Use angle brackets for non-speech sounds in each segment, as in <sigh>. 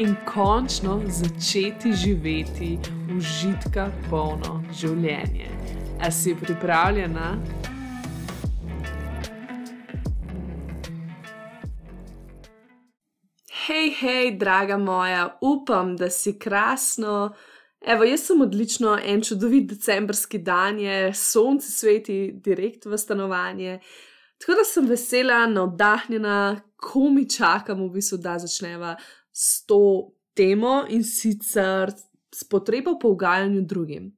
in končno začeti živeti užitka polno življenje. A si pripravljena? Hej, hej, draga moja, upam, da si krasno. Evo, jaz sem odlično, en čudovit decembrski dan je, sonce sveti direkt v stanovanje. Tako da sem vesela, navdahnjena, ko mi čakamo, v bistvu, da začneva s to temo in sicer s potrebo po ugajanju drugim.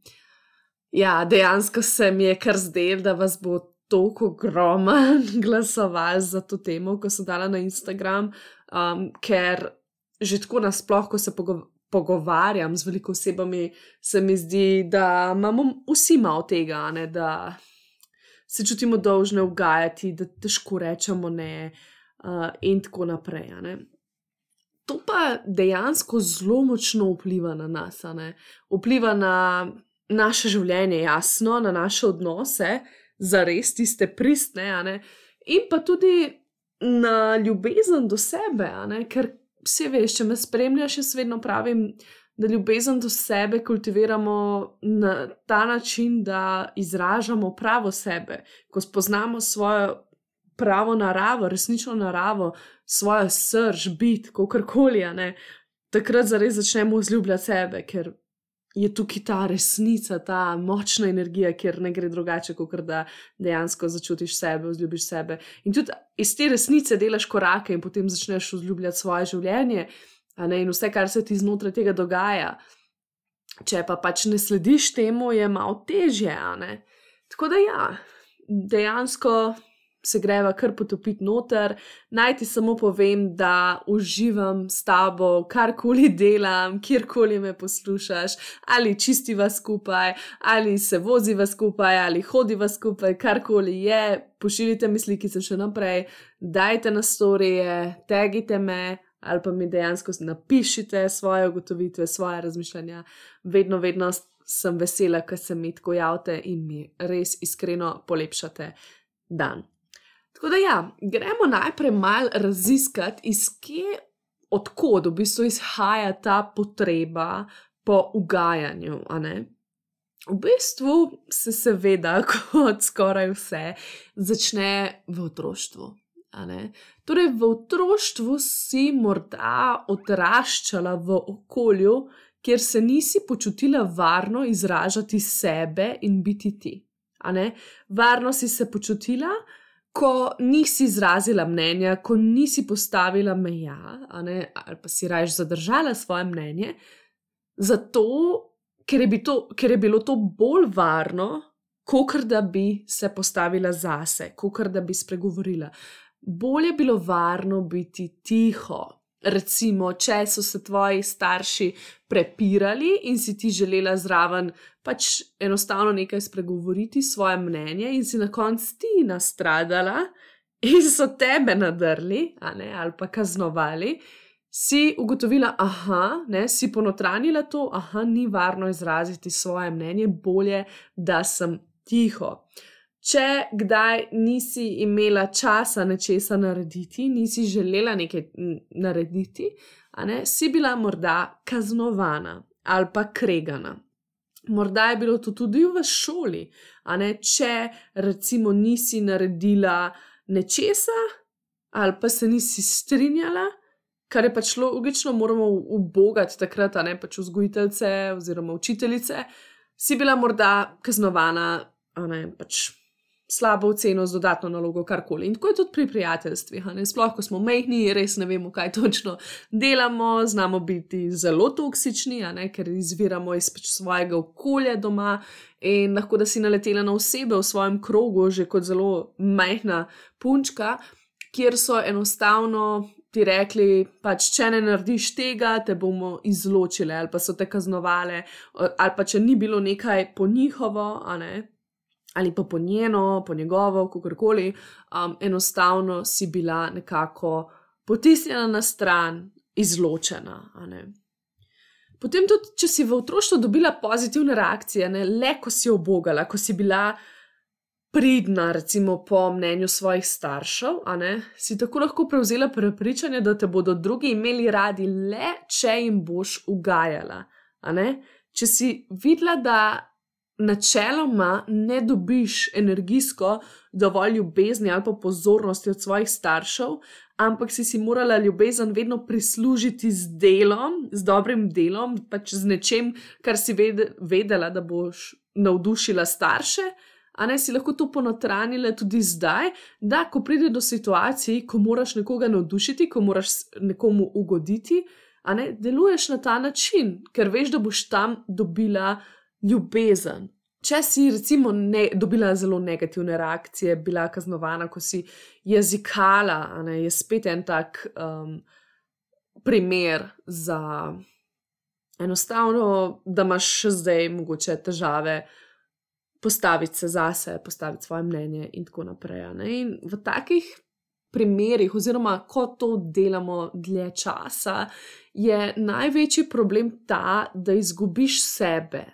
Ja, dejansko se mi je kar zdel, da vas bo toliko gromen <laughs> glasoval za to temo, ko sem dala na Instagram, um, ker že tako nasploh, ko se pogo pogovarjam z veliko osebami, se mi zdi, da imamo vsi malo tega, ne, da se čutimo dolžne ugajati, da težko rečemo ne uh, in tako naprej to pa dejansko zelo močno vpliva na nas, vpliva na naše življenje, jasno, na naše odnose, za res tiste pristne, in pa tudi na ljubezen do sebe, ker vse veš, če me spremljaš, jaz vedno pravim. Da ljubezen do sebe kultiviramo na ta način, da izražamo pravo sebe, ko spoznamo svojo pravo naravo, resnično naravo, svojo srč, bit, kako koli, takrat zares začnemo vzljubljati sebe, ker je tukaj ta resnica, ta močna energija, kjer ne gre drugače, kot da dejansko začutiš sebe, vzljubiš sebe. In tudi iz te resnice delaš korake in potem začneš vzljubljati svoje življenje in vse, kar se ti znotraj tega dogaja. Če pa pač ne slediš temu, je malo težje. Tako da ja, dejansko se greva kar potopiti noter. Naj ti samo povem, da uživam s tabo, karkoli delam, kjerkoli me poslušaš, ali čistiva skupaj, ali se voziva skupaj, ali hodiva skupaj, karkoli je. Pošiljite mi slike še naprej, dajte na storije, tegite me. Ali pa mi dejansko napišite svoje ugotovitve, svoje razmišljanja. Vedno, vedno sem vesela, ker se mi tako javite in mi res iskreno polepšate dan. Tako da, ja, gremo najprej malo raziskati, iz kje, odkot v bistvu izhaja ta potreba po ugajanju. V bistvu se seveda, <laughs> kot skoraj vse, začne v otroštvu. Torej, v otroštvu si morda odraščala v okolju, kjer se nisi počutila varno izražati sebe in biti ti. Varno si se počutila, ko nisi izrazila mnenja, ko nisi postavila meja, ne, ali pa si raje zadržala svoje mnenje, zato ker je, to, ker je bilo to bolj varno, kot da bi se postavila zase, kot da bi spregovorila. Bolje je bilo varno biti tiho, recimo, če so se tvoji starši prepirali in si ti želela zraven pač enostavno nekaj spregovoriti, svoje mnenje, in si na koncu ti nastradala in so tebe nadrli ne, ali pa kaznovali. Si ugotovila, da si ponotranila to, da ni varno izraziti svoje mnenje, bolje, da sem tiho. Če kdaj nisi imela časa nečesa narediti, nisi želela nekaj narediti, ne, si bila morda kaznovana ali pa kregana. Morda je bilo to tudi v šoli, ne, če recimo nisi naredila nečesa ali pa se nisi strinjala, kar je pač logično, moramo ubogati takrat, ne pač vzgojiteljce oziroma učiteljice, si bila morda kaznovana, ne pač slabo oceno z dodatno nalogo, karkoli. In tako je tudi pri prijateljstvih. Sploh, ko smo mehni, res ne vemo, kaj točno delamo, znamo biti zelo toksični, ker izviramo iz pač svojega okolja doma. In lahko da si naletela na osebe v svojem krogu, že kot zelo majhna punčka, kjer so enostavno ti rekli, pač, če ne narediš tega, te bomo izločili ali pa so te kaznovali, ali pa če ni bilo nekaj po njihovo, ne, ali pa po njeno, po njegovo, kakorkoli, um, enostavno si bila nekako potisnjena na stran, izločena. Potem tudi, če si v otroštvu dobila pozitivne reakcije, ne, le ko si obogala, ko si bila pridna, recimo po mnenju svojih staršev, ne, si tako lahko prevzela prepričanje, da te bodo drugi imeli radi le, če jim boš ugajala. Če si videla, da načeloma ne dobiš energijsko dovolj ljubezni ali pa pozornosti od svojih staršev, ampak si si morala ljubezen vedno prislužiti z delom, z dobrim delom, pač z nečem, kar si vedela, da boš navdušila starše a ne si lahko to ponotranile tudi zdaj, da ko pride do situacij, ko moraš nekoga navdušiti, ko moraš nekomu ugoditi, a ne deluješ na ta način, ker veš, da boš tam dobila ljubezen. Če si, recimo, ne, dobila zelo negativne reakcije, bila kaznovana, ko si jezikala, ne, je spet en tak um, primer za enostavno, da imaš še zdaj mogoče težave postaviti se zase, postaviti svoje mnenje in tako naprej. In v takih primerih, oziroma ko to delamo dlje časa, je največji problem ta, da izgubiš sebe.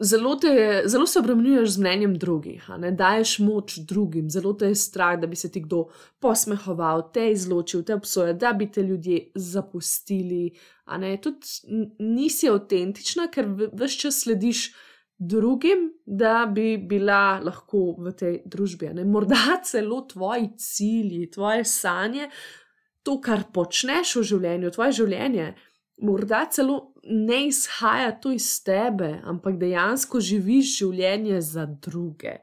Zelo, te, zelo se obremenjuješ z mnenjem drugih, daješ moč drugim, zelo te je strah, da bi se ti kdo posmehoval, te izločil, te obsojal, da bi te ljudje zapustili. Tudi nisi avtentična, ker vse čas slediš drugim, da bi bila lahko v tej družbi. Ne? Morda <laughs> celo tvoji cilji, tvoje sanje, to, kar počneš v življenju, tvoje življenje, morda celo ne izhaja to iz tebe, ampak dejansko živiš življenje za druge.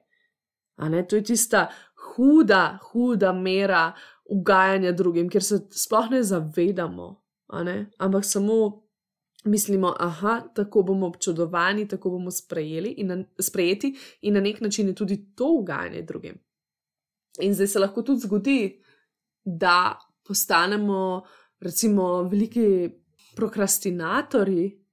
To je tista huda, huda mera ugajanja drugim, ker se sploh ne zavedamo, ne? ampak samo mislimo, da tako bomo občudovani, tako bomo in na, sprejeti, in na nek način je tudi to ugajanje drugim. In zdaj se lahko tudi zgodi, da postanemo, recimo, veliki prokrastinatorji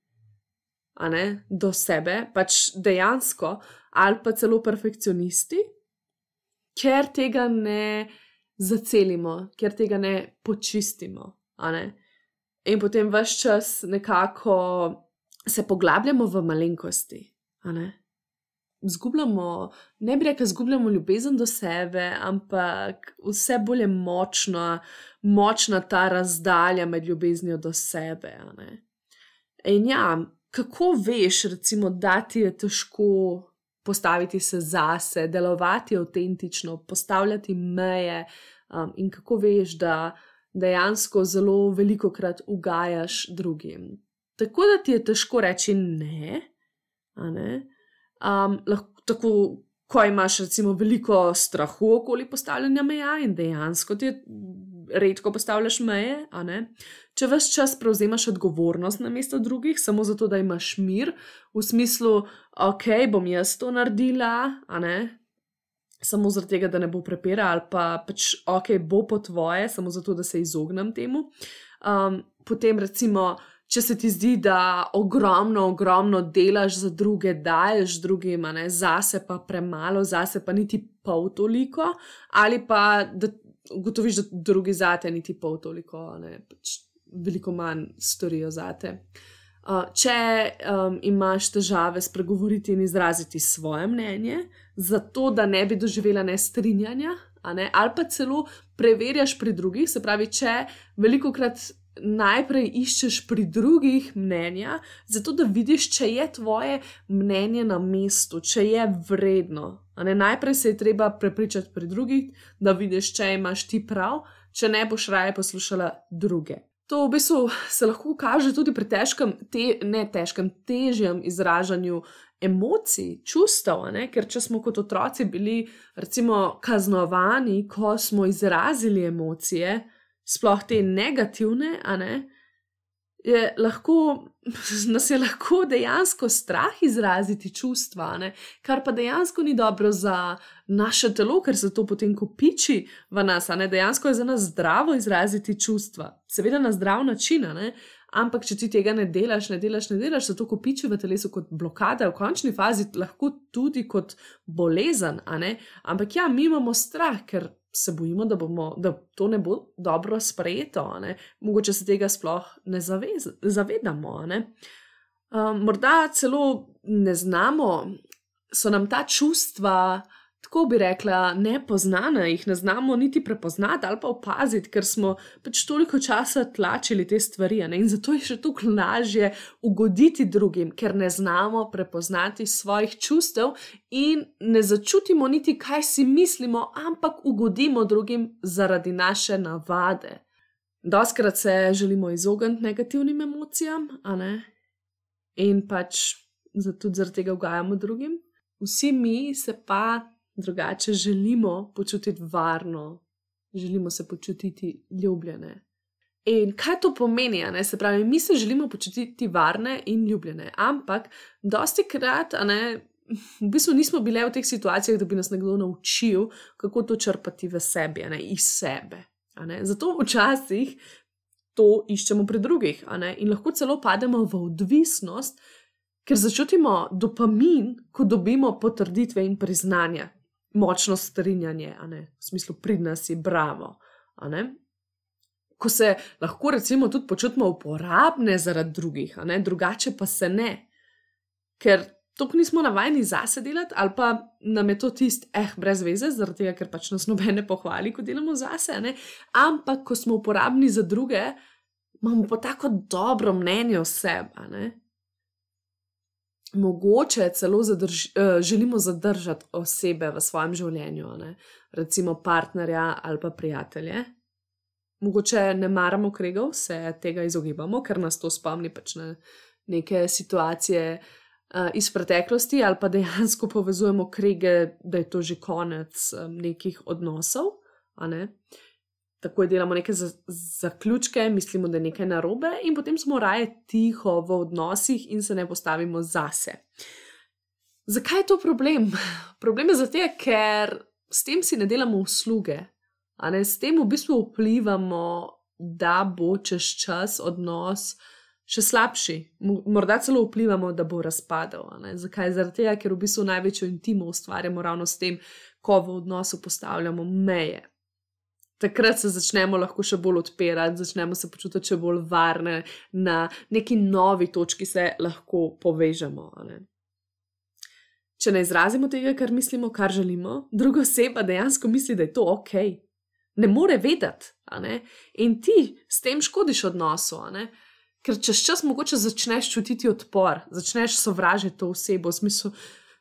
do sebe, pač dejansko, ali pa celo perfekcionisti, ker tega ne zacelimo, ker tega ne počistimo. Ne? In potem vse čas nekako se poglabljamo v malenkosti. Zgubljamo, ne bi rekel, zgubljamo ljubezen do sebe, ampak vse bolj je močna, močna ta razdalja med ljubeznijo do sebe. In ja, kako veš, recimo, da ti je težko postaviti se zase, delovati avtentično, postavljati meje, um, in kako veš, da dejansko zelo veliko krat ugajaš drugim. Tako da ti je težko reči ne. ne? Um, lahko, tako, ko imaš recimo veliko strahu okoli postavljanja meja in dejansko ti redko postavljaš meje, če vse čas prevzemaš odgovornost na mesto drugih, samo zato, da imaš mir, v smislu, ok, bom jaz to naredila, samo zato, da ne bo prepira, ali pa pač ok, bo po tvoje, samo zato, da se izognem temu. Um, potem, recimo, če se ti zdi, da ogromno, ogromno delaš za druge, daješ drugim, ne, zase pa premalo, zase pa niti pol toliko, ali pa da ugotoviš, da drugi zate niti pol toliko, ne, pač veliko manj storijo zate. Uh, če um, imaš težave spregovoriti in izraziti svoje mnenje, zato da ne bi doživela nestrinjanja, ne? ali pa celo preverjaš pri drugih, se pravi, če veliko krat najprej iščeš pri drugih mnenja, zato da vidiš, če je tvoje mnenje na mestu, če je vredno. Najprej se je treba prepričati pri drugih, da vidiš, če imaš ti prav, če ne boš raje poslušala druge. To v bistvu se lahko kaže tudi pri težkem, te, ne težkem, težjem izražanju emocij, čustev. Ker če smo kot otroci bili, recimo, kaznovani, ko smo izrazili emocije, sploh te negativne, je lahko, <laughs> nas je lahko dejansko strah izraziti čustva, ne? kar pa dejansko ni dobro za naše telo, ker se to potem kopiči v nas. Dejansko je za nas zdravo izraziti čustva, seveda na zdrav način. Ampak, če ti tega ne delaš, ne delaš, ne delaš, se to kopiči v telesu kot blokada, v končni fazi lahko tudi kot bolezen. Ampak ja, mi imamo strah, ker se bojimo, da, bomo, da to ne bo dobro sprejeto, mogoče se tega sploh ne zavez, zavedamo. Ne? Um, morda celo ne znamo, so nam ta čustva tako bi rekla, nepoznana, jih ne znamo niti prepoznati ali pa opaziti, ker smo pač toliko časa tlačili te stvari. In zato je še toliko lažje ugoditi drugim, ker ne znamo prepoznati svojih čustev in ne začutimo niti, kaj si mislimo, ampak ugodimo drugim zaradi naše navade. Doskrat se želimo izogniti negativnim emocijam, in pač tudi zaradi tega ugajamo drugim. Vsi mi se pa drugače želimo počutiti varno, želimo se počutiti ljubljene. In kaj to pomeni? Se pravi, mi se želimo počutiti varne in ljubljene, ampak dosti krat, ne, v bistvu nismo bile v teh situacijah, da bi nas nekdo naučil, kako to črpati v sebi, ne, iz sebe. Zato včasih to iščemo pri drugih in lahko celo pademo v odvisnost, ker začutimo dopamin, ko dobimo potrditve in priznanja močno strinjanje, v smislu pridnosti, bravo. Ko se lahko recimo tudi počutimo uporabne zaradi drugih, drugače pa se ne, ker to nismo navajeni zase delati, ali pa nam je to tisti, eh, brez veze, zaradi tega, ker pač nas nobene pohvali, ko delamo zase. Ampak, ko smo uporabni za druge, imamo pa tako dobro mnenje o sebi mogoče celo zadrž, uh, želimo zadržati osebe v svojem življenju, ne? recimo partnerja ali pa prijatelje. Mogoče ne maramo kregov, se tega izogibamo, ker nas to spomni pač na neke situacije uh, iz preteklosti, ali pa dejansko povezujemo krege, da je to že konec um, nekih odnosov. Ne? Takoj delamo neke zaključke, mislimo, da je nekaj narobe, in potem smo raje tiho v odnosih in se ne postavimo zase. Zakaj je to problem? <laughs> Problem je zato, ker s tem si ne delamo usluge, a ne s tem v bistvu vplivamo, da bo čez čas odnos še slabši. Morda celo vplivamo, da bo razpadel. Zakaj? Zato, ker v bistvu največjo intimo ustvarjamo ravno s tem, ko v odnosu postavljamo meje takrat se začnemo lahko še bolj odpirati, začnemo se počutiti še bolj varne, na neki novi točki se lahko povežemo. Ne? Če ne izrazimo tega, kar mislimo, kar želimo, druga oseba dejansko misli, da je to ok. Ne more vedeti, in ti s tem škodiš odnosu. Ker čez čas mogoče začneš čutiti odpor, začneš sovražiti to osebo, v smislu,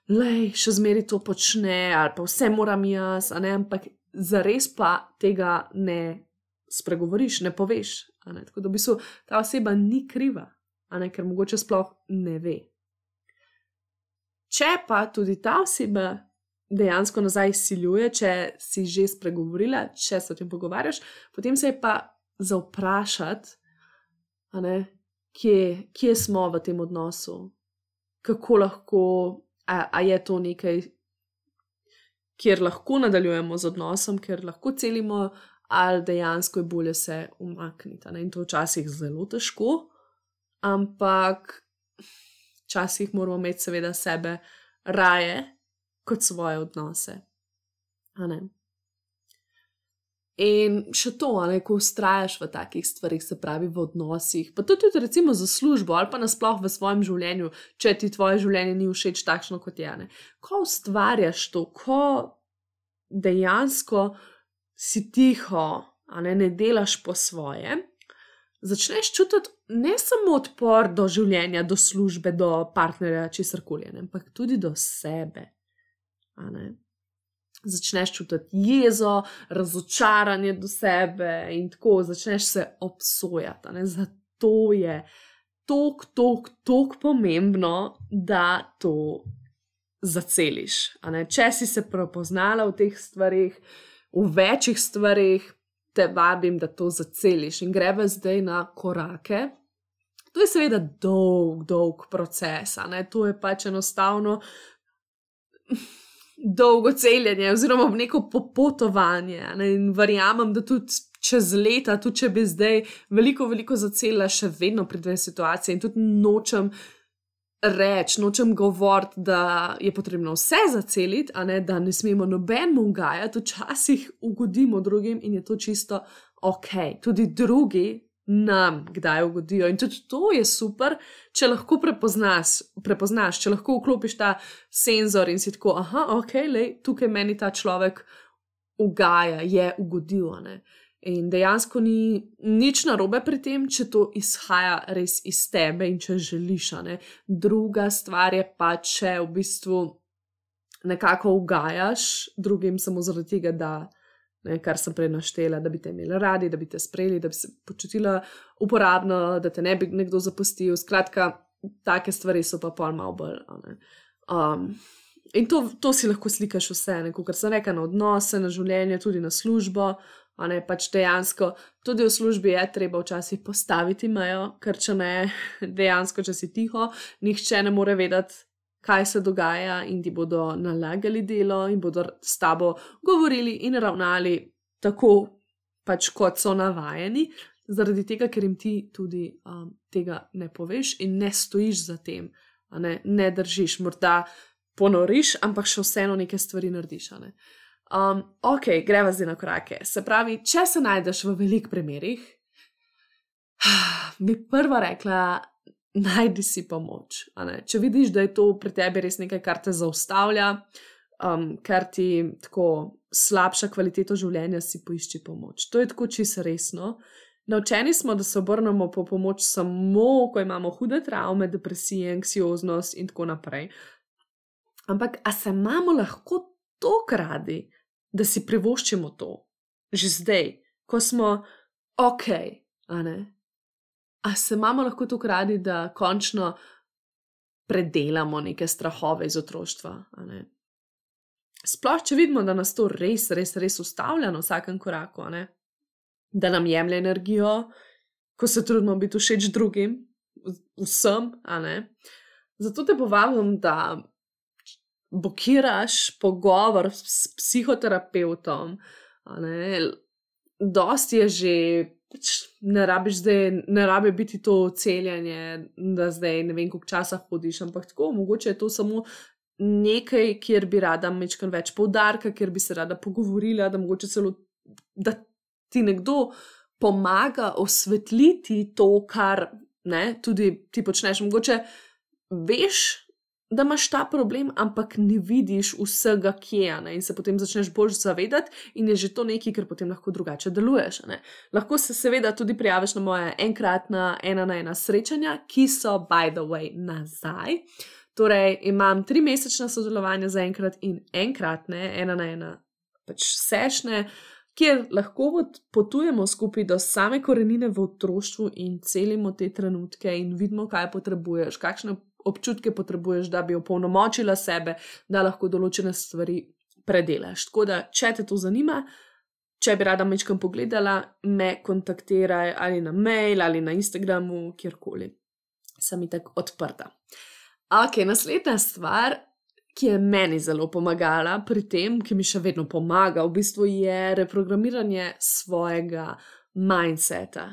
da še zmeraj to počne, ali pa vse moram jaz, ampak zares pa tega ne spregovoriš, ne poveš. Ne? Tako da v bistvu ta oseba ni kriva, ker mogoče sploh ne ve. Če pa tudi ta oseba dejansko nazaj siljuje, če si že spregovorila, če se o tem pogovarjaš, potem se je pa za vprašati, kje, kje smo v tem odnosu, kako lahko, a, a je to nekaj, kjer lahko nadaljujemo z odnosom, kjer lahko celimo, ali dejansko je bolje se umakniti. In to včasih zelo težko, ampak včasih moramo imeti, seveda, sebe raje kot svoje odnose. In še to, ali ko ustrajaš v takih stvarih, se pravi v odnosih, pa tudi, recimo za službo ali pa nasploh v svojem življenju, če ti tvoje življenje ni všeč takšno kot je. Ne? Ko ustvarjaš to, ko dejansko si tiho, a ne, ne delaš po svoje, začneš čutiti ne samo odpor do življenja, do službe, do partnerja, česar koli, ampak tudi do sebe začneš čutiti jezo, razočaranje do sebe in tako začneš se obsojati. Ne? Zato je tako, tako, tako pomembno, da to zaceliš. Če si se prepoznala v teh stvarih, v večjih stvarih, te vabim, da to zaceliš in greva zdaj na korake. To je seveda dolg, dolg proces, to je pač enostavno dolgo celjenje, oziroma neko popotovanje. Ne? In verjamem, da tudi čez leta, tudi če bi zdaj veliko, veliko zacela, še vedno pridem situacije in tudi nočem reči, nočem govoriti, da je potrebno vse zaceliti, a ne da ne smemo nobenemu ugajati, včasih ugodimo drugim in je to čisto ok. Tudi drugi nam kdaj ugodijo in tudi to je super, če lahko prepoznaš, prepoznaš če lahko vklopiš ta senzor in si tako, ah, ok, lej, tukaj meni ta človek ugaja, je ugodil. In dejansko ni nič narobe pri tem, če to izhaja res iz tebe in če želiš. Ne? Druga stvar je pa, če v bistvu nekako ugajaš drugim samo zaradi tega, da, ne, kar sem prej naštela, da bi te imeli radi, da bi te sprejeli, da bi se počutila uporabno, da te ne bi nekdo zapustil. Skratka, take stvari so pa pol malo bolj. Um, in to, to si lahko slikaš vse, kot sem rekel, na odnose, na življenje, tudi na službo. Ne, pač dejansko tudi v službi je treba včasih postaviti mejo, ker če ne, <laughs> dejansko, če si tiho, nihče ne more vedeti, kaj se dogaja, in ti bodo nalagali delo in bodo s tabo govorili in ravnali tako, pač kot so navajeni, zaradi tega, ker jim ti tudi um, tega ne poveš in ne stojiš za tem, ne, ne držiš, morda ponoriš, ampak še vseeno neke stvari narediš. Ne. Um, ok, greva zdaj na korake. Se pravi, če se najdeš v velikih primerih, <sighs> bi prva rekla, najdi si pomoč. Če vidiš, da je to pri tebi res nekaj, kar te zaustavlja, um, kar ti tako slabša kvaliteto življenja, si poišči pomoč. To je tako čisto resno. Naučeni smo, da se obrnemo po pomoč samo, ko imamo hude travme, depresije, anksioznost in tako naprej. Ampak, a se imamo lahko tako radi, da si privoščimo to, že zdaj, ko smo ok, a ne. A se imamo lahko tako radi, da končno predelamo neke strahove iz otroštva. Sploh, če vidimo, da nas to res, res, res ustavlja na vsakem koraku, da nam jemlje energijo, ko se trudimo biti všeč drugim, vsem. Zato te povabim, da blokiraš pogovor s psihoterapeutom. Dosti je že, pač ne rabiš zdaj, ne rabi biti to celjanje, da zdaj ne vem, koliko časa hodiš, ampak tako, mogoče je to samo nekaj, kjer bi rada mečkal več poudarka, kjer bi se rada pogovorila, da mogoče celo, da ti nekdo pomaga osvetliti to, kar ne, tudi ti počneš. Mogoče veš, da imaš ta problem, ampak ne vidiš vsega, kje je, in se potem začneš bolj zavedati, in je že to nekaj, ker potem lahko drugače deluješ. Lahko se seveda tudi prijaviš na moje enkratna ena na ena srečanja, ki so, by the way, nazaj. Torej, imam tri mesečna sodelovanja za enkrat in enkratne, ena na ena, pač sešne. Kjer lahko potujemo skupaj do same korenine v otroštvu in celimo te trenutke, in vidimo, kaj potrebuješ, kakšne občutke potrebuješ, da bi opolnomočila sebe, da lahko določene stvari predelaš. Tako da, če te to zanima, če bi rada mečkam pogledala, me kontaktiraj ali na mail ali na Instagramu, kjerkoli. Sem tako odprta. Ok, naslednja stvar. Ki je meni zelo pomagala pri tem, ki mi še vedno pomaga, v bistvu je reprogramiranje svojega mindseta,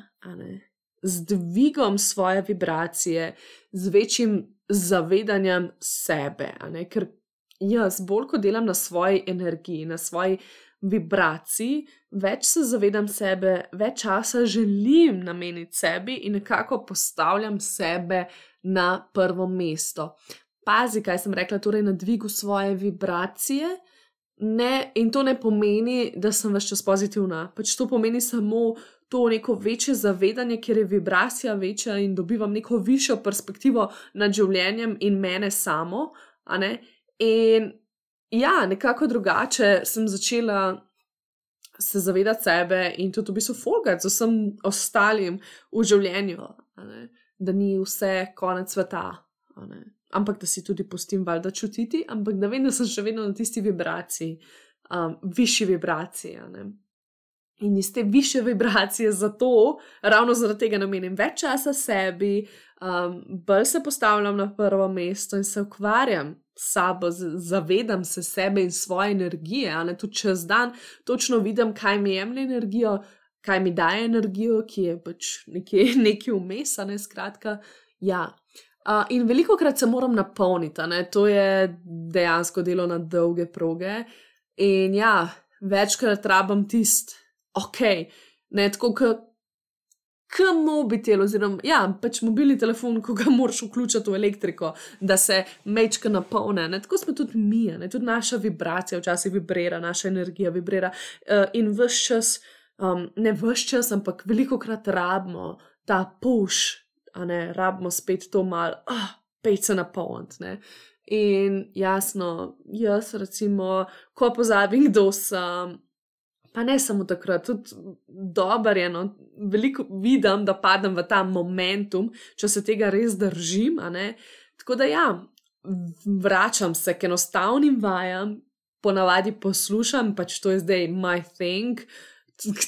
z dvigom svoje vibracije, z večjim zavedanjem sebe. Ker jaz, bolj ko delam na svoji energiji, na svoji vibraciji, več se zavedam sebe, več časa želim nameniti sebi in nekako postavljam sebe na prvo mesto. Pazi, kaj sem rekla, torej na dvigu svoje vibracije. Ne, in to ne pomeni, da sem več čas pozitivna, pač to pomeni samo to neko večje zavedanje, ker je vibracija večja in dobivam neko višjo perspektivo nad življenjem in mene samo. In ja, nekako drugače sem začela se zavedati sebe in tudi v bistvu folgati z vsem ostalim v življenju, da ni vse konec sveta. Ampak da si tudi pustim valjda čutiti, ampak da vem, da sem še vedno na tisti vibraciji, um, višji vibraciji. In iz te više vibracije, zato ravno zaradi tega namenim več časa sebi, um, bolj se postavljam na prvo mesto in se ukvarjam s sabo, zavedam se sebe in svoje energije. Ne, tudi čez dan točno vidim, kaj mi jemlje energijo, kaj mi daje energijo, ki je pač nekje, <laughs> nekje vmes, ne skratka. Ja. Uh, in veliko krat se moram napolniti, ne? to je dejansko delo na dolge proge. In ja, večkrat rabim tisti, ok, ne tako kot mobitel, oziroma ja, pač mobilni telefon, ko ga moraš vključiti v elektriko, da se mečka napolne. Ne? Tako smo tudi mi, ne? tudi naša vibracija včasih vibrira, naša energija vibrira uh, in vse čas, um, ne vse čas, ampak veliko krat rabimo ta push, a ne rabimo spet to malo, ah, pej se napolniti. In jasno, jaz recimo, ko pozabim, kdo sem pa ne samo takrat, tudi dobro je. No, veliko vidim, da padem v ta momentum, če se tega res držim. Tako da ja, vračam se k enostavnim vajam, ponavadi poslušam, pač to je zdaj my thing.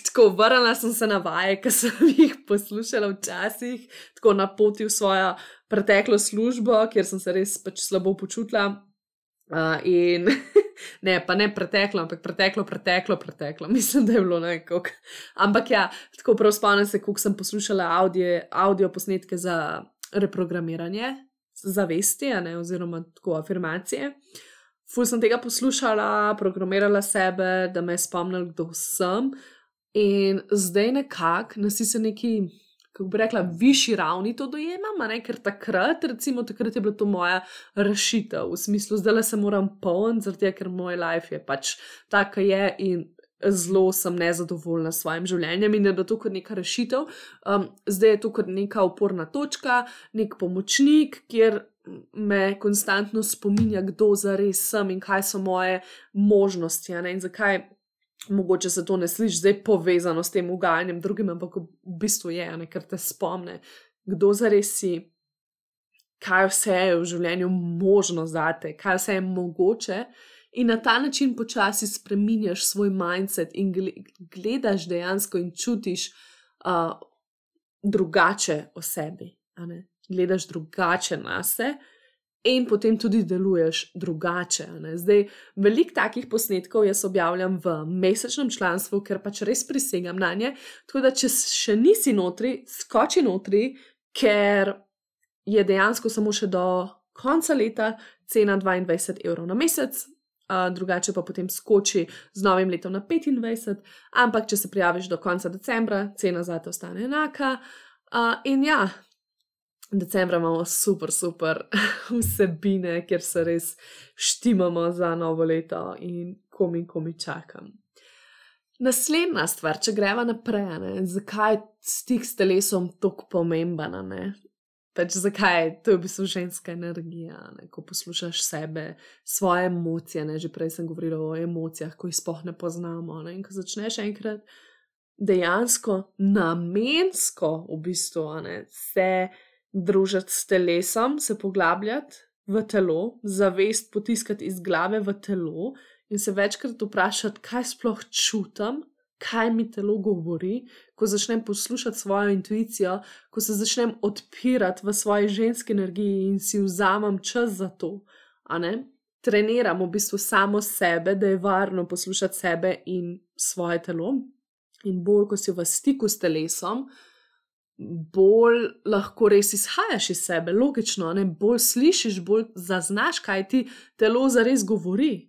Tako vrnila sem se na vaje, ki sem <laughs> jih poslušala včasih, tako na poti v svojo preteklo službo, kjer sem se res pač slabo počutila. Uh, in <laughs> ne, pa ne preteklo, ampak preteklo, preteklo, preteklo, <laughs> mislim, da je bilo nekako. Ampak ja, tako prav spomnim se, koliko sem poslušala audio, audio posnetke za reprogramiranje zavesti, ne, oziroma tako afirmacije. Ful sem tega poslušala, programirala sebe, da me je spomnil, kdo sem. In zdaj nekako, nasi se neki kako bi rekla, višji ravni to dojemam, ne? ker takrat, recimo, takrat je bila to moja rešitev, v smislu, zdaj le se moram polniti, zato ker moj life je pač tak, je in zelo sem nezadovoljna s svojim življenjem in da je to kot neka rešitev. Um, zdaj je to kot neka oporna točka, nek pomočnik, kjer. Me konstantno spominja, kdo zares sem in kaj so moje možnosti, in zakaj mogoče se to ne sliši zdaj povezano s tem ugajanjem drugim, ampak v bistvu je, ne, ker te spomne, kdo zares si, kaj vse je v življenju možno zate, kaj vse je mogoče. In na ta način počasi spremenjaš svoj mindset in gledaš dejansko in čutiš uh, drugače o sebi. Gledaš drugače na sebe in potem tudi deluješ drugače. Zdaj, veliko takih posnetkov jaz objavljam v mesečnem članstvu, ker pač res prisegam na nje. Tako da, če še nisi notri, skoči notri, ker je dejansko samo še do konca leta cena 22 evrov na mesec. Uh, drugače pa potem skoči z novim letom na 25, ampak če se prijaviš do konca decembra, cena za te ostane enaka. Uh, in ja, decembra imamo super, super <laughs> vsebine, ker se res štimamo za novo leto in komi, komi čakam. Naslednja stvar, če greva naprej, ne, zakaj je stik s telesom tako pomemben? Pač zakaj to je v bistvu ženska energija, ne, ko poslušaš sebe, svoje emocije. Ne, že prej sem govorila o emocijah, ko jih sploh ne poznamo. Ne, in ko začneš enkrat dejansko namensko, v bistvu, ne, se družiti s telesom, se poglabljati v telo, zavest potiskati iz glave v telo in se večkrat vprašati, kaj sploh čutim, kaj mi telo govori, ko začnem poslušati svojo intuicijo, ko se začnem odpirati v svoji ženski energiji in si vzamem čas za to. Treniram v bistvu samo sebe, da je varno poslušati sebe in svoje telo. In bolj, ko si v stiku s telesom, bolj lahko res izhajaš iz sebe, logično, ne? bolj slišiš, bolj zaznaš, kaj ti telo zares govori.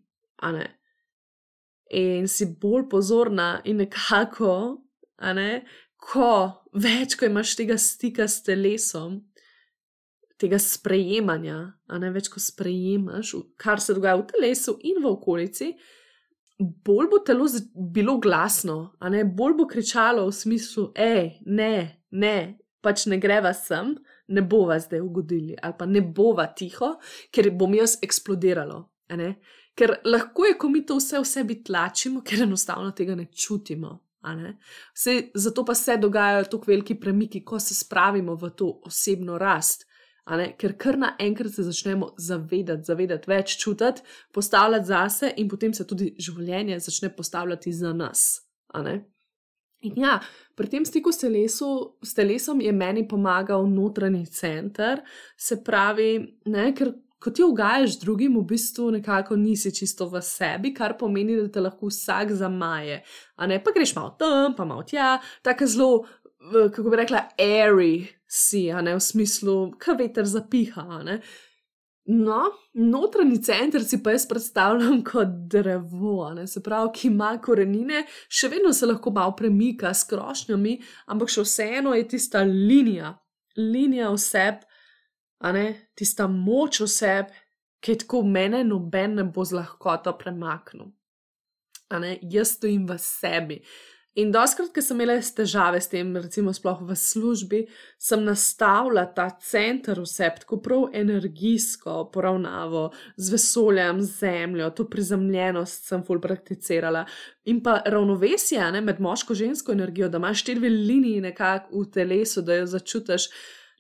In si bolj pozorna, in nekako, ne? ko več, ko imaš tega stika s telesom, tega sprejemanja, a ne več, ko sprejemaš, kar se dogaja v telesu in v okolici. Bolj bo telo bilo glasno, a ne bolj bo kričalo v smislu, hej, ne, ne, pač ne greva sem, ne bova zdaj ugodili, ali pa ne bova tiho, ker bom jaz eksplodiralo. Ker lahko je, ko mi to vse v sebi tlačimo, ker enostavno tega ne čutimo. Ne? Vse, zato pa se dogajajo tako veliki premiki, ko se spravimo v to osebno rast. Ker kar naenkrat se začnemo zavedati, zavedati več, čutiti, postavljati zase, in potem se tudi življenje začne postavljati za nas. In ja, pri tem stiku s, telesu, s telesom je meni pomagal notranji center, se pravi, ne, ker ko ti ugajaš drugim, v bistvu nekako nisi čisto v sebi, kar pomeni, da te lahko vsak zamaje. A ne pa greš malo tam, pa malo tja, tako zelo, kako bi rekla, airy si, a ne v smislu, kaj veter zapiha. No, notranji center si pa jaz predstavljam <laughs> kot drevo, ne? se pravi, ki ima korenine, še vedno se lahko malo premika s krošnjami, ampak še vseeno je tista linija, linija oseb, a ne tista moč oseb, ki je tako mene noben ne bo z lahkoto premaknil. Jaz stojim v sebi. In doskrat, ko sem imela težave s tem, recimo sploh v službi, sem nastavila ta center vse, tako prav energijsko poravnavo z vesoljem, z zemljo, to prizemljenost sem ful prakticirala. In pa ravnovesje ne, med moško in žensko energijo, da imaš štiri linije nekako v telesu, da jo začutiš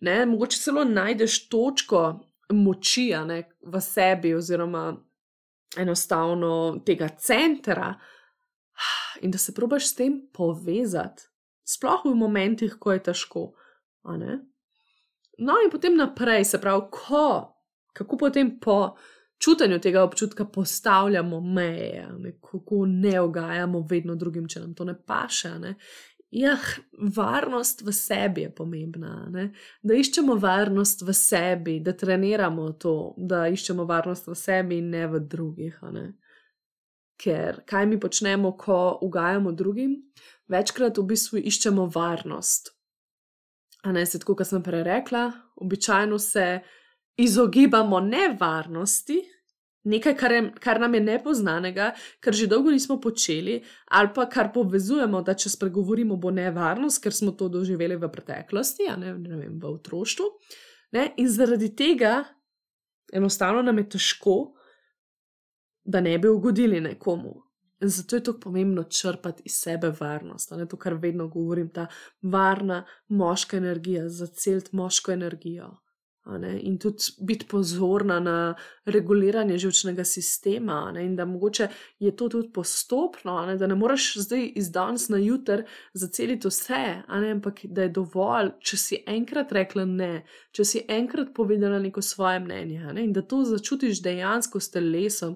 ne, mogoče celo najdeš točko moči ne, v sebi, oziroma enostavno tega centra, in da se probaš s tem povezati, sploh v momentih, ko je težko. No, in potem naprej, se pravi, ko, kako potem po čutenju tega občutka postavljamo meje, ne, kako ne ogajamo vedno drugim, če nam to ne paše. Ne. Ja, varnost v sebi je pomembna. Ne? Da iščemo varnost v sebi, da treniramo to, da iščemo varnost v sebi in ne v drugih. Ne? Ker kaj mi počnemo, ko ugajamo drugim? Večkrat v bistvu iščemo varnost. A ne se tako, kot sem prej rekla, običajno se izogibamo nevarnosti, nekaj, kar, je, kar nam je nepoznanega, kar že dolgo nismo počeli, ali pa kar povezujemo, da če spregovorimo, bo nevarnost, ker smo to doživeli v preteklosti, ne, ne vem, v otroštvu. Ne? In zaradi tega enostavno nam je težko, da ne bi ugodili nekomu. In zato je tako pomembno črpati iz sebe varnost. To, kar vedno govorim, ta varna moška energija, zaceliti moško energijo. In tudi biti pozorna na reguliranje žilčnega sistema, ne? in da mogoče je to tudi postopno, ne? da ne moreš zdaj iz danes na jutr zaceliti vse, ampak da je dovolj, če si enkrat rekla ne, če si enkrat povedala neko svoje mnenje ne? in da to začutiš dejansko s telesom,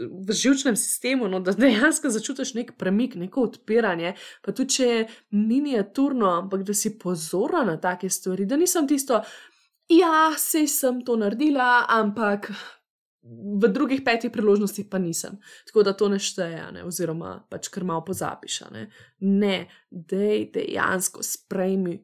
v žilčnem sistemu, no? da dejansko začutiš nek premik, neko odpiranje, pa tudi če je miniaturno, ampak da si pozorna na take stvari, da nisem tisto ja, sej sem to naredila, ampak v drugih petih priložnostih pa nisem. Tako da to ne šteje, ne? oziroma pač kar malo pozapiš. Ne, ne dej dejansko sprejmi.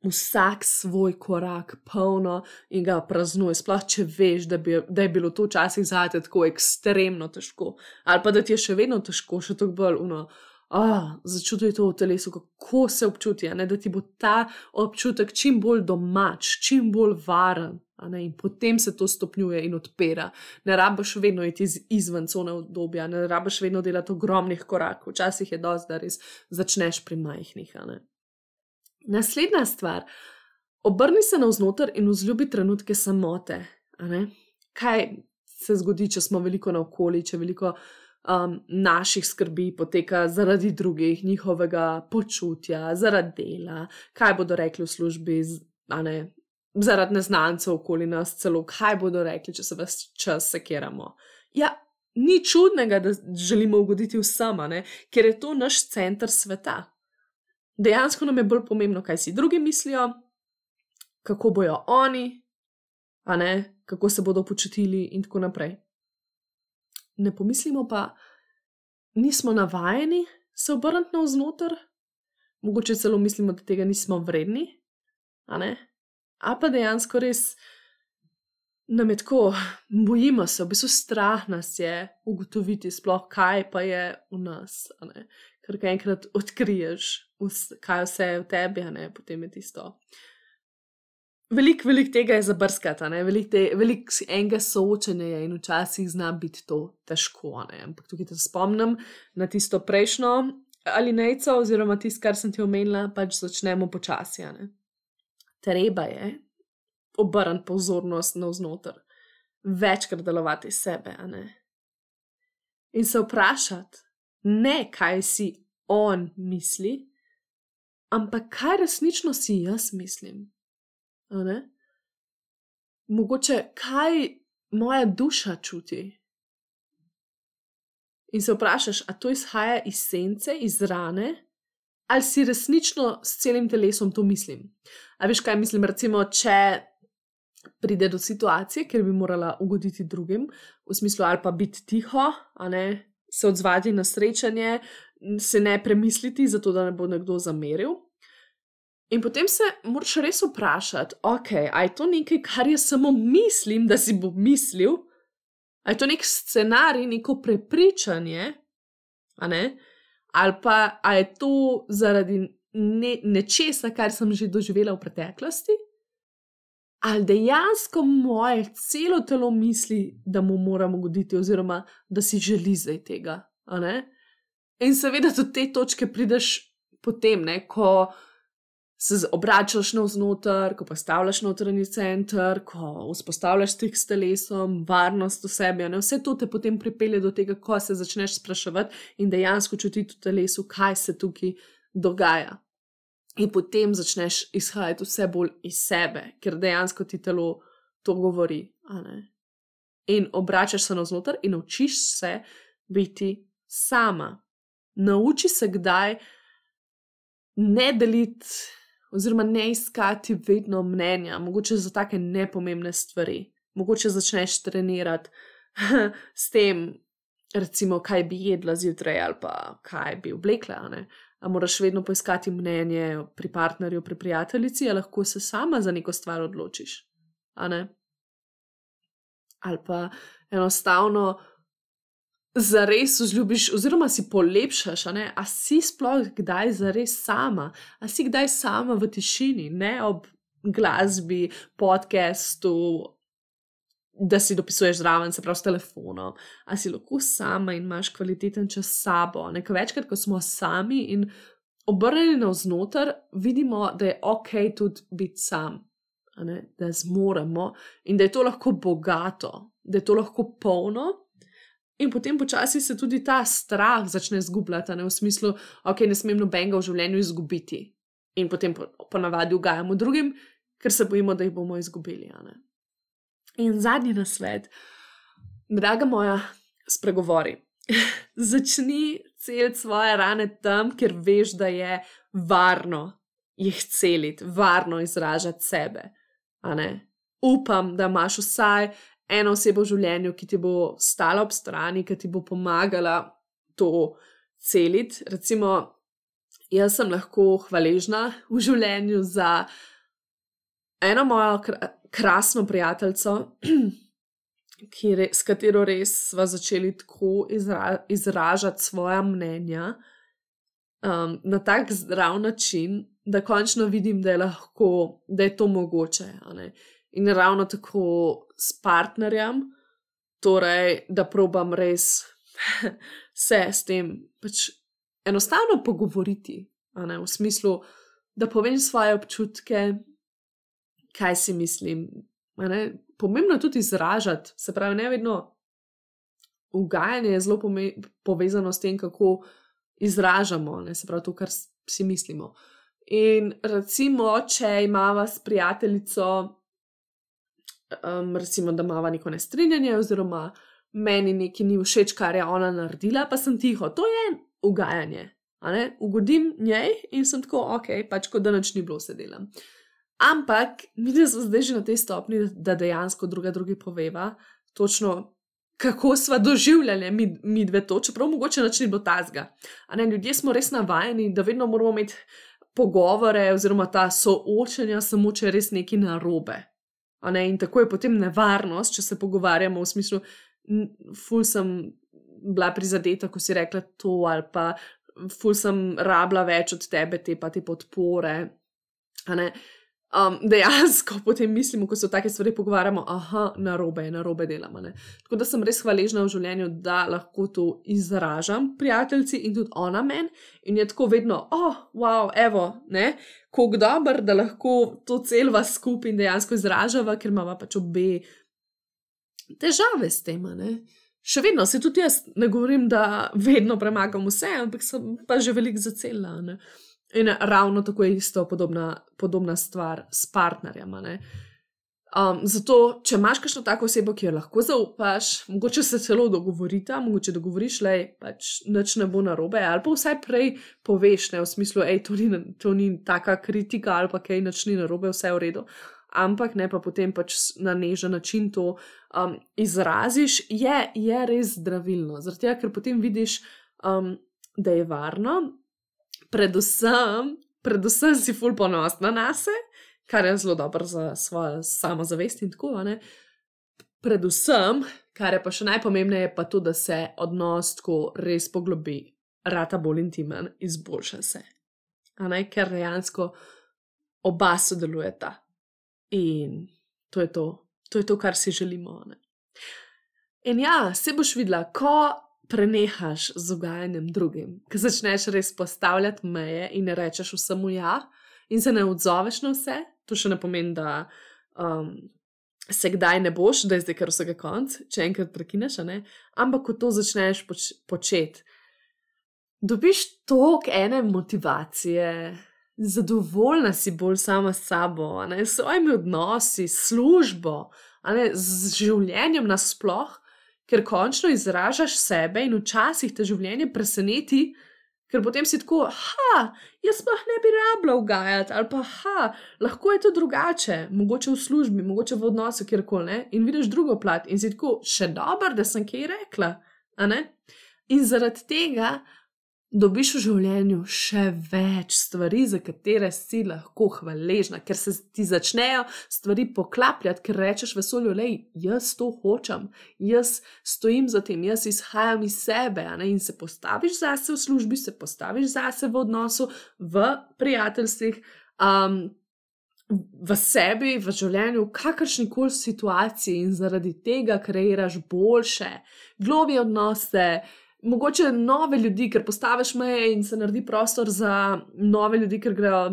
Vsak svoj korak, polno in ga praznuje, sploh če veš, da, bi, da je bilo to včasih zate tako ekstremno težko, ali pa da ti je še vedno težko, še toliko bolj uno oh, začuti to v telesu, kako se občuti, ne, da ti bo ta občutek čim bolj domač, čim bolj varen. Ne, in potem se to stopnjuje in odpira. Ne rabiš vedno iti iz, izven cone obdobja, ne rabiš vedno delati ogromnih korakov, včasih je dosti, da res začneš pri majhnih. Naslednja stvar. Obrni se navznoter in vzljubi trenutke samote. Kaj se zgodi, če smo veliko naokoli, če veliko um, naših skrbi poteka zaradi drugih, njihovega počutja, zaradi dela, kaj bodo rekli v službi, ne, zaradi neznancev okoli nas, celo kaj bodo rekli, če se vas čas sekiramo. Ja, ni čudnega, da želimo ugoditi vsem, ker je to naš center sveta. Dejansko nam je bolj pomembno, kaj si drugi mislijo, kako bojo oni, kako se bodo počutili, in tako naprej ne pomislimo pa, nismo navajeni se obrniti navznoter, mogoče celo mislimo, da tega nismo vredni, a ne. A pa dejansko res nam je tako, bojimo se, v bistvu strah nas je ugotoviti, sploh kaj pa je v nas. Ker enkrat odkriješ, kaj vse je v tebi, a ne potem je tisto. Veliko, veliko tega je zabrskati, veliko velik enega soočenja je in včasih zna biti to težko. Ne? Ampak tukaj te spomnim na tisto prejšnjo ali nejco, oziroma tisto, kar sem ti omenila, pač začnemo počasi. Treba je obrniti pozornost navznoter, večkrat delovati sebe. In se vprašati, ne kaj si on misli, ampak kaj resnično si jaz mislim. Mogoče kaj moja duša čuti. In se vprašaš, a to izhaja iz sence, iz rane, ali si resnično s celim telesom to mislim. A veš, kaj mislim, recimo, če pride do situacije, kjer bi morala ugoditi drugim, v smislu ali pa biti tiho, ne, se odzvati na srečanje, se ne premisliti, zato da ne bo nekdo zameril. In potem se moraš res vprašati, ok, a je to nekaj, kar jaz samo mislim, da si bo mislil, a je to nek scenarij, neko prepričanje, ali pa a je to zaradi ne, nečesa, kar sem že doživela v preteklosti, ali dejansko moje celo telo misli, da mu moramo goditi, oziroma da si želi zdaj tega. In seveda do te točke prideš potem, ne, ko se obračaš navznoter, ko postavljaš notranji center, ko vzpostavljaš stik s telesom, varnost v sebi. Ne, vse to te potem pripelje do tega, ko se začneš spraševati in dejansko čutiti v telesu, kaj se tukaj dogaja in potem začneš izhajati vse bolj iz sebe, ker dejansko ti telo to govori. In obračaš se navznoter in učiš se biti sama. Nauči se kdaj ne deliti, oziroma ne iskati vedno mnenja, mogoče za take nepomembne stvari. Mogoče začneš trenirati <laughs> s tem, recimo, kaj bi jedla zjutraj ali pa kaj bi oblekla. A moraš vedno poiskati mnenje pri partnerju, pri prijateljici, ali lahko se sama za neko stvar odločiš. Ali pa enostavno za res vzljubiš, oziroma si polepšaš, a, a si sploh kdaj za res sama, a si kdaj sama v tišini, ne ob glasbi, podcastu, da si dopisuješ zraven, se pravi s telefonom, ali si lahko sama in imaš kvaliteten čas s sabo. Nekaj večkrat, ko smo sami in obrnjeni navznoter, vidimo, da je ok tudi biti sam, da zmoremo in da je to lahko bogato, da je to lahko polno. In potem počasi se tudi ta strah začne zgubljati, v smislu, okay, ne smem nobenega v življenju izgubiti. In potem ponavadi ugajamo drugim, ker se bojimo, da jih bomo izgubili. In zadnji nasvet, draga moja, spregovori. <laughs> Začni celiti svoje rane tam, kjer veš, da je varno jih celiti, varno izražati sebe. Upam, da imaš vsaj eno osebo v življenju, ki ti bo stala ob strani, ki ti bo pomagala to celiti. Recimo, jaz sem lahko hvaležna v življenju za eno mojo krasno prijateljico, <clears throat> re, s katero res smo začeli tako izra, izražati svoje mnenja um, na tak zdrav način, da končno vidim, da je lahko, da je to mogoče. In ravno tako s partnerjem, torej, da probam res <laughs> se s tem pač enostavno pogovoriti, v smislu, da povem svoje občutke, kaj si mislim. Pomembno je tudi izražati, se pravi, ne vedno ugajanje je zelo povezano s tem, kako izražamo, ne? se pravi, to, kar si mislimo. In recimo, če imamo s prijateljico, um, recimo, da imamo neko nestrinjanje, oziroma meni nekaj ni všeč, kar je ona naredila, pa sem tiho, to je ugajanje. Ugodim njej in sem tako, ok, pač kot da noč ni bilo sedela. Ampak mi smo zdaj že na tej stopni, da dejansko druga drugi poveva, točno kako smo doživljali mi, mi dve to, čeprav mogoče način bo tazga. Ljudje smo res navajeni, da vedno moramo imeti pogovore oziroma ta soočenja, samo če je res nekaj narobe. In tako je potem nevarnost, če se pogovarjamo v smislu, ful sem bila prizadeta, ko si rekla to, ali pa ful sem rabila več od tebe, te pa te podpore um, dejansko <laughs> potem mislimo, ko se o take stvari pogovarjamo, da na robe, na robe delamo. Ne? Tako da sem res hvaležna v življenju, da lahko to izražam prijateljici in tudi ona meni. In je tako vedno, oh, wow, evo, ne, kako dober, da lahko to celva skupaj in dejansko izražava, ker imamo pač obe težave s tem. Še vedno se tudi jaz ne govorim, da vedno premagam vse, ampak sem pa že veliko zacela. In ravno tako je isto podobna, podobna stvar s partnerjem. Um, zato, če imaš kakšno tako osebo, ki jo lahko zaupaš, mogoče se celo dogovorite, mogoče dogovoriš, da pač nič ne bo narobe, ali pa vsaj prej poveš, ne v smislu, da to, to ni taka kritika ali pa kaj nič ni narobe, vse je v redu. Ampak ne pa potem pač na nežen način to um, izraziš, je, je res zdravilno. Zato, ker potem vidiš, um, da je varno, predvsem, predvsem si ful ponosna na sebe kar je zelo dobro za svojo samozavest in tako naprej. Predvsem, kar je pa še najpomembnejše, pa to, da se odnos tako res poglobi, rata bolj intimen, izboljša se. Ne, ker dejansko oba sodelujeta in to je to, to je to, kar si želimo. Ne. In ja, se boš videla, ko prenehaš z ugajanjem drugim, ko začneš res postavljati meje in ne rečeš vsemu ja, in se ne odzoveš na vse, to še ne pomeni, da um, se kdaj ne boš, da je zdaj kar vsega konc, če enkrat prekineš, ampak ko to začneš poč početi, dobiš toliko ene motivacije. Zadovoljna si bolj sama s sabo, s svojimi odnosi, službo, ne, z življenjem nasploh, ker končno izražaš sebe in včasih te življenje preseneti, Ker potem si tako, ha, jaz pa ne bi rabila ugajati, ali pa ha, lahko je to drugače, mogoče v službi, mogoče v odnosu, kjerkoli. In vidiš drugo plat in si tako, še dobro, da sem kaj rekla. In zaradi tega dobiš v življenju še več stvari, za katere si lahko hvaležna, ker se ti začnejo stvari poklapljati, ker rečeš vesolju, le jaz to hočem, jaz stojim za tem, jaz izhajam iz sebe in se postaviš zase v službi, se postaviš zase v odnosu, v prijateljstvih. Um, V sebi, v življenju, v kakršni koli situaciji, in zaradi tega kreiraš boljše, globije odnose, mogoče nove ljudi, ker postaviš meje in se naredi prostor za nove ljudi, ker grejo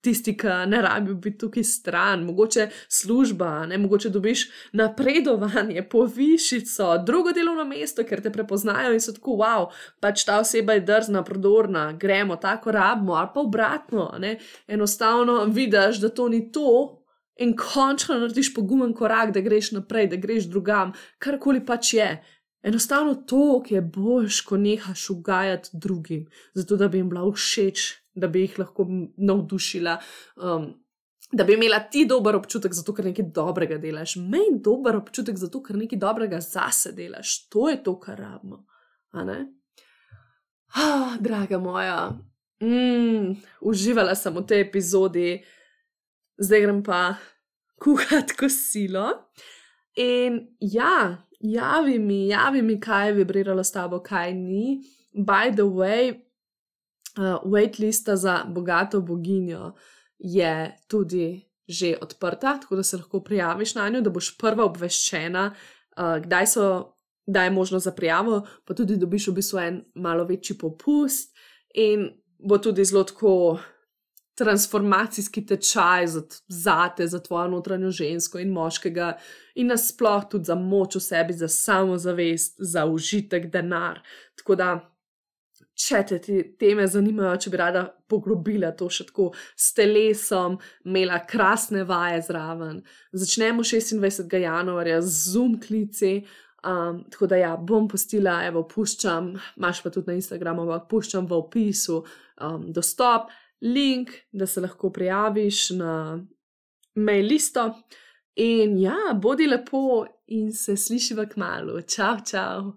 tisti, ki ne rabijo biti tukaj stran, mogoče služba, ne mogoče dobiš napredovanje, povišico, drugo delovno mesto, ker te prepoznajo in so tako, wow, pač ta oseba je drzna, prodorna, gremo tako rabimo, ali pa obratno, ne? enostavno vidiš, da to ni to. In končno narediš pogumen korak, da greš naprej, da greš drugam, karkoli pač je. Enostavno to, ki je boljš, ko nehaš ugajati drugim, zato da bi jim bila všeč, da bi jih lahko navdušila, um, da bi imela ti dober občutek, zato ker nekaj dobrega delaš, meni dober občutek, zato ker nekaj dobrega zase delaš. To je to, kar rabimo. Ah, draga moja, mm, uživala sem v tej epizodi, zdaj grem pa kuhati kosilo. In ja, javi mi, javi mi, kaj je vibriralo s tabo, kaj ni. By the way, uh, waitlista za bogato boginjo je tudi že odprta, tako da se lahko prijaviš na njo, da boš prva obveščena, uh, kdaj, so, kdaj je možno za prijavo, pa tudi dobiš v bistvu en malo večji popust in bo tudi zelo tako transformacijski tečaj za, za te, za tvojo notranjo žensko in moškega, in nasploh tudi za moč v sebi, za samozavest, za užitek, denar. Tako da, če te te teme zanimajo, če bi rada poglobila to še tako s telesom, imela krasne vaje zraven. Začnemo 26. januarja z zoom klici. Um, tako da, ja, bom postila, evo, puščam, imaš pa tudi na Instagramu, puščam v opisu um, dostop link, da se lahko prijaviš na mail listo. In ja, bodi lepo in se slišiva k malu. Čau, čau.